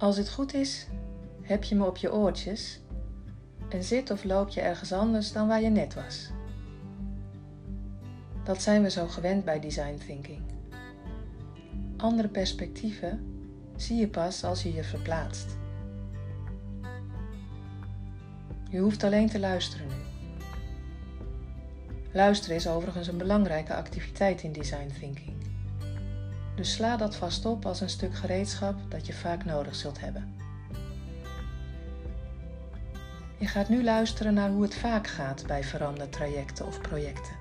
Als het goed is, heb je me op je oortjes en zit of loop je ergens anders dan waar je net was. Dat zijn we zo gewend bij design thinking. Andere perspectieven zie je pas als je je verplaatst. Je hoeft alleen te luisteren nu. Luisteren is overigens een belangrijke activiteit in design thinking. Dus sla dat vast op als een stuk gereedschap dat je vaak nodig zult hebben. Je gaat nu luisteren naar hoe het vaak gaat bij verandertrajecten of projecten.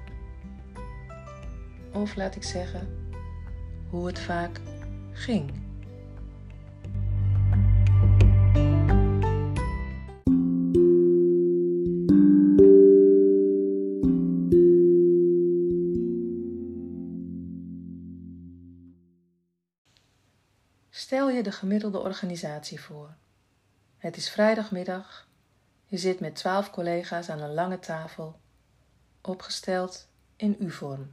Of laat ik zeggen, hoe het vaak ging. Stel je de gemiddelde organisatie voor. Het is vrijdagmiddag. Je zit met twaalf collega's aan een lange tafel, opgesteld in U-vorm.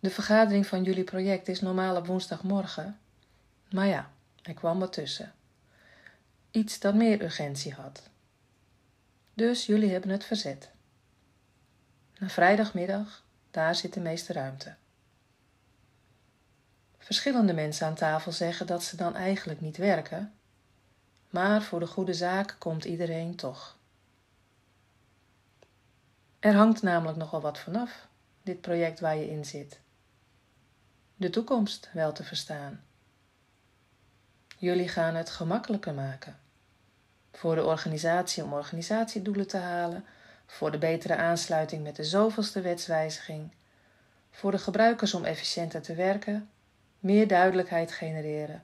De vergadering van jullie project is normaal op woensdagmorgen, maar ja, er kwam wat tussen. Iets dat meer urgentie had. Dus jullie hebben het verzet. Na vrijdagmiddag, daar zit de meeste ruimte. Verschillende mensen aan tafel zeggen dat ze dan eigenlijk niet werken, maar voor de goede zaak komt iedereen toch. Er hangt namelijk nogal wat vanaf, dit project waar je in zit. De toekomst wel te verstaan. Jullie gaan het gemakkelijker maken. Voor de organisatie om organisatiedoelen te halen, voor de betere aansluiting met de zoveelste wetswijziging, voor de gebruikers om efficiënter te werken meer duidelijkheid genereren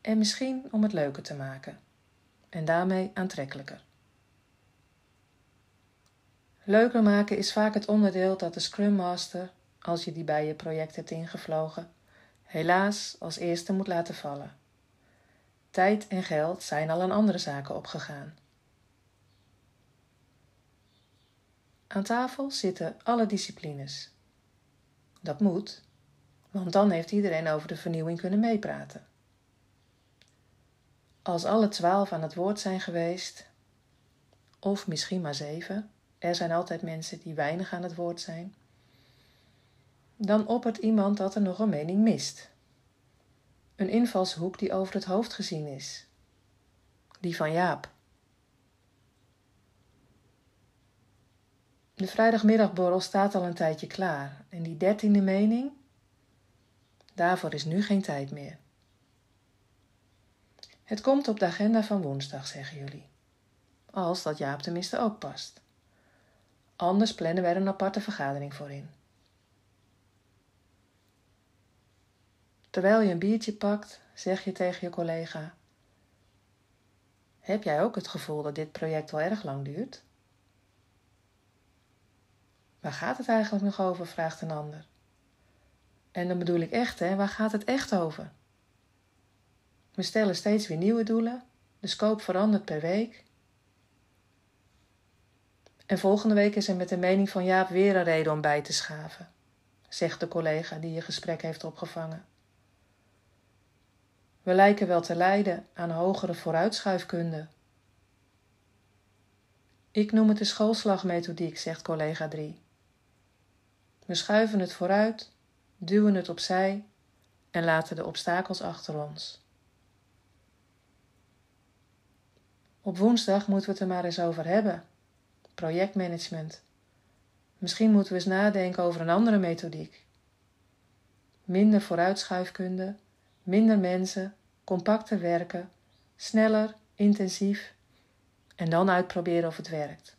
en misschien om het leuker te maken en daarmee aantrekkelijker. Leuker maken is vaak het onderdeel dat de Scrum Master, als je die bij je project hebt ingevlogen, helaas als eerste moet laten vallen. Tijd en geld zijn al aan andere zaken opgegaan. Aan tafel zitten alle disciplines. Dat moet, want dan heeft iedereen over de vernieuwing kunnen meepraten. Als alle twaalf aan het woord zijn geweest, of misschien maar zeven, er zijn altijd mensen die weinig aan het woord zijn, dan oppert iemand dat er nog een mening mist. Een invalshoek die over het hoofd gezien is. Die van Jaap. De vrijdagmiddagborrel staat al een tijdje klaar en die dertiende mening, Daarvoor is nu geen tijd meer. Het komt op de agenda van woensdag, zeggen jullie. Als dat Jaap tenminste ook past. Anders plannen we er een aparte vergadering voor in. Terwijl je een biertje pakt, zeg je tegen je collega: Heb jij ook het gevoel dat dit project wel erg lang duurt? Waar gaat het eigenlijk nog over? vraagt een ander. En dan bedoel ik echt, hè, waar gaat het echt over? We stellen steeds weer nieuwe doelen, de scope verandert per week. En volgende week is er met de mening van Jaap weer een reden om bij te schaven, zegt de collega die je gesprek heeft opgevangen. We lijken wel te lijden aan hogere vooruitschuifkunde. Ik noem het de schoolslagmethodiek, zegt collega 3. We schuiven het vooruit duwen het opzij en laten de obstakels achter ons. Op woensdag moeten we het er maar eens over hebben. Projectmanagement. Misschien moeten we eens nadenken over een andere methodiek. Minder vooruitschuifkunde, minder mensen, compacter werken, sneller, intensief en dan uitproberen of het werkt.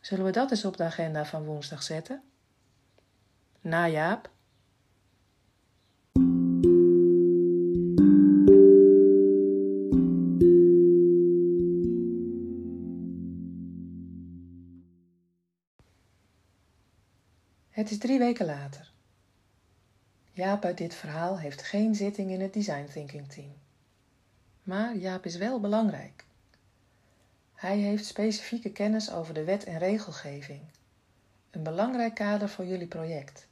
Zullen we dat eens op de agenda van woensdag zetten? Na Jaap. Het is drie weken later. Jaap uit dit verhaal heeft geen zitting in het design thinking team. Maar Jaap is wel belangrijk. Hij heeft specifieke kennis over de wet en regelgeving. Een belangrijk kader voor jullie project.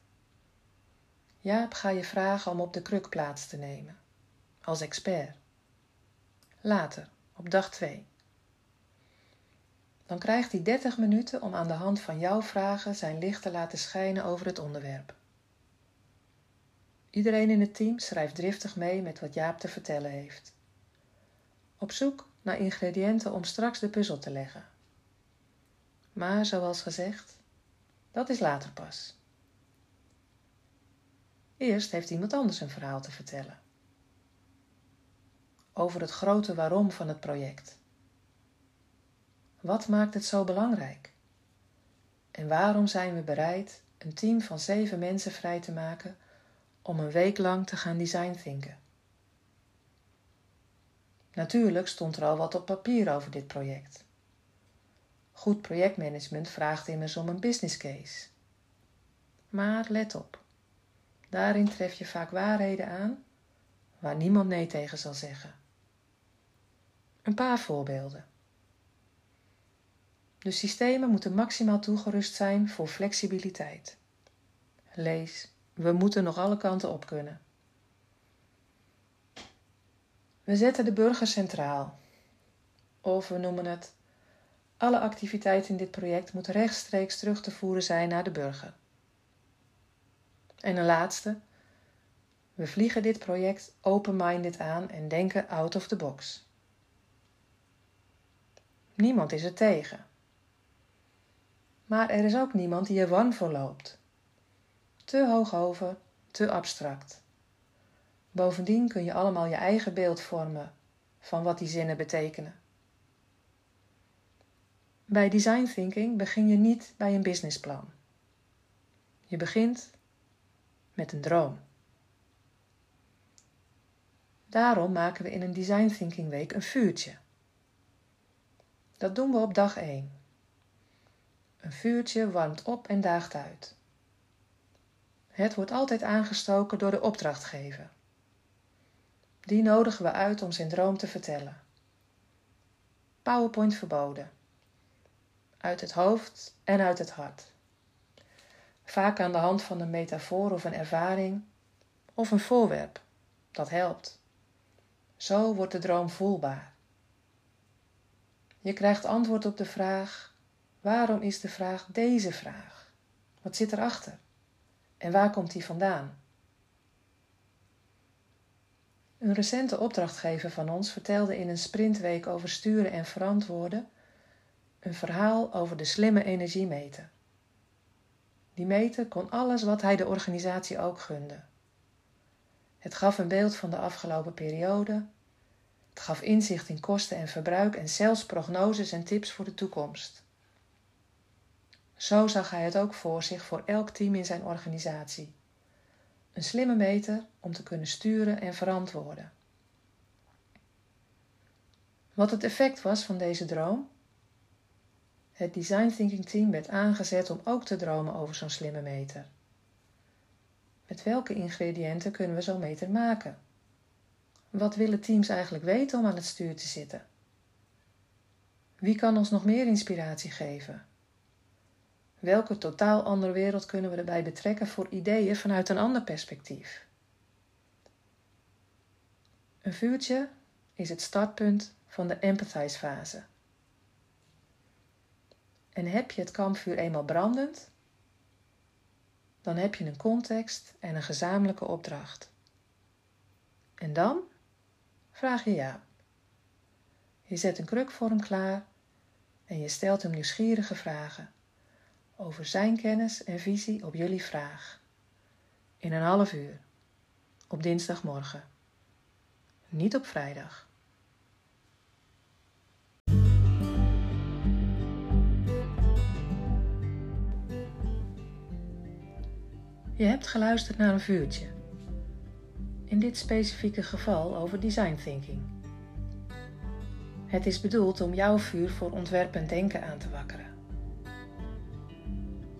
Jaap ga je vragen om op de kruk plaats te nemen. als expert. Later, op dag 2. Dan krijgt hij 30 minuten om aan de hand van jouw vragen zijn licht te laten schijnen over het onderwerp. Iedereen in het team schrijft driftig mee met wat Jaap te vertellen heeft. Op zoek naar ingrediënten om straks de puzzel te leggen. Maar zoals gezegd, dat is later pas. Eerst heeft iemand anders een verhaal te vertellen. Over het grote waarom van het project. Wat maakt het zo belangrijk? En waarom zijn we bereid een team van zeven mensen vrij te maken om een week lang te gaan design thinken? Natuurlijk stond er al wat op papier over dit project. Goed projectmanagement vraagt immers om een business case. Maar let op, daarin tref je vaak waarheden aan waar niemand nee tegen zal zeggen. Een paar voorbeelden. De systemen moeten maximaal toegerust zijn voor flexibiliteit. Lees, we moeten nog alle kanten op kunnen. We zetten de burger centraal. Of we noemen het: alle activiteiten in dit project moeten rechtstreeks terug te voeren zijn naar de burger. En een laatste: we vliegen dit project open-minded aan en denken out of the box. Niemand is er tegen. Maar er is ook niemand die er wan voor loopt. Te hoog over, te abstract. Bovendien kun je allemaal je eigen beeld vormen van wat die zinnen betekenen. Bij design thinking begin je niet bij een businessplan. Je begint met een droom. Daarom maken we in een design thinking week een vuurtje. Dat doen we op dag 1. Een vuurtje warmt op en daagt uit. Het wordt altijd aangestoken door de opdrachtgever. Die nodigen we uit om zijn droom te vertellen. PowerPoint verboden. Uit het hoofd en uit het hart. Vaak aan de hand van een metafoor of een ervaring of een voorwerp. Dat helpt. Zo wordt de droom voelbaar. Je krijgt antwoord op de vraag: waarom is de vraag deze vraag? Wat zit erachter? En waar komt die vandaan? Een recente opdrachtgever van ons vertelde in een sprintweek over sturen en verantwoorden een verhaal over de slimme energiemeter. Die meter kon alles wat hij de organisatie ook gunde. Het gaf een beeld van de afgelopen periode. Het gaf inzicht in kosten en verbruik en zelfs prognoses en tips voor de toekomst. Zo zag hij het ook voor zich voor elk team in zijn organisatie. Een slimme meter om te kunnen sturen en verantwoorden. Wat het effect was van deze droom? Het design thinking team werd aangezet om ook te dromen over zo'n slimme meter. Met welke ingrediënten kunnen we zo'n meter maken? Wat willen teams eigenlijk weten om aan het stuur te zitten? Wie kan ons nog meer inspiratie geven? Welke totaal andere wereld kunnen we erbij betrekken voor ideeën vanuit een ander perspectief? Een vuurtje is het startpunt van de empathize-fase. En heb je het kampvuur eenmaal brandend, dan heb je een context en een gezamenlijke opdracht. En dan vraag je ja. Je zet een kruk voor hem klaar en je stelt hem nieuwsgierige vragen over zijn kennis en visie op jullie vraag. In een half uur, op dinsdagmorgen, niet op vrijdag. Je hebt geluisterd naar een vuurtje. In dit specifieke geval over design thinking. Het is bedoeld om jouw vuur voor ontwerpend denken aan te wakkeren.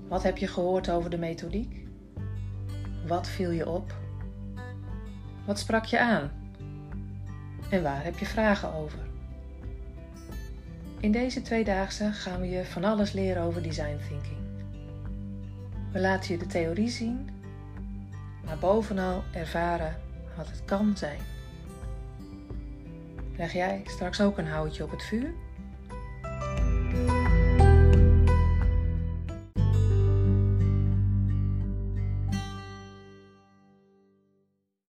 Wat heb je gehoord over de methodiek? Wat viel je op? Wat sprak je aan? En waar heb je vragen over? In deze tweedaagse gaan we je van alles leren over design thinking. We laten je de theorie zien, maar bovenal ervaren wat het kan zijn. Leg jij straks ook een houtje op het vuur?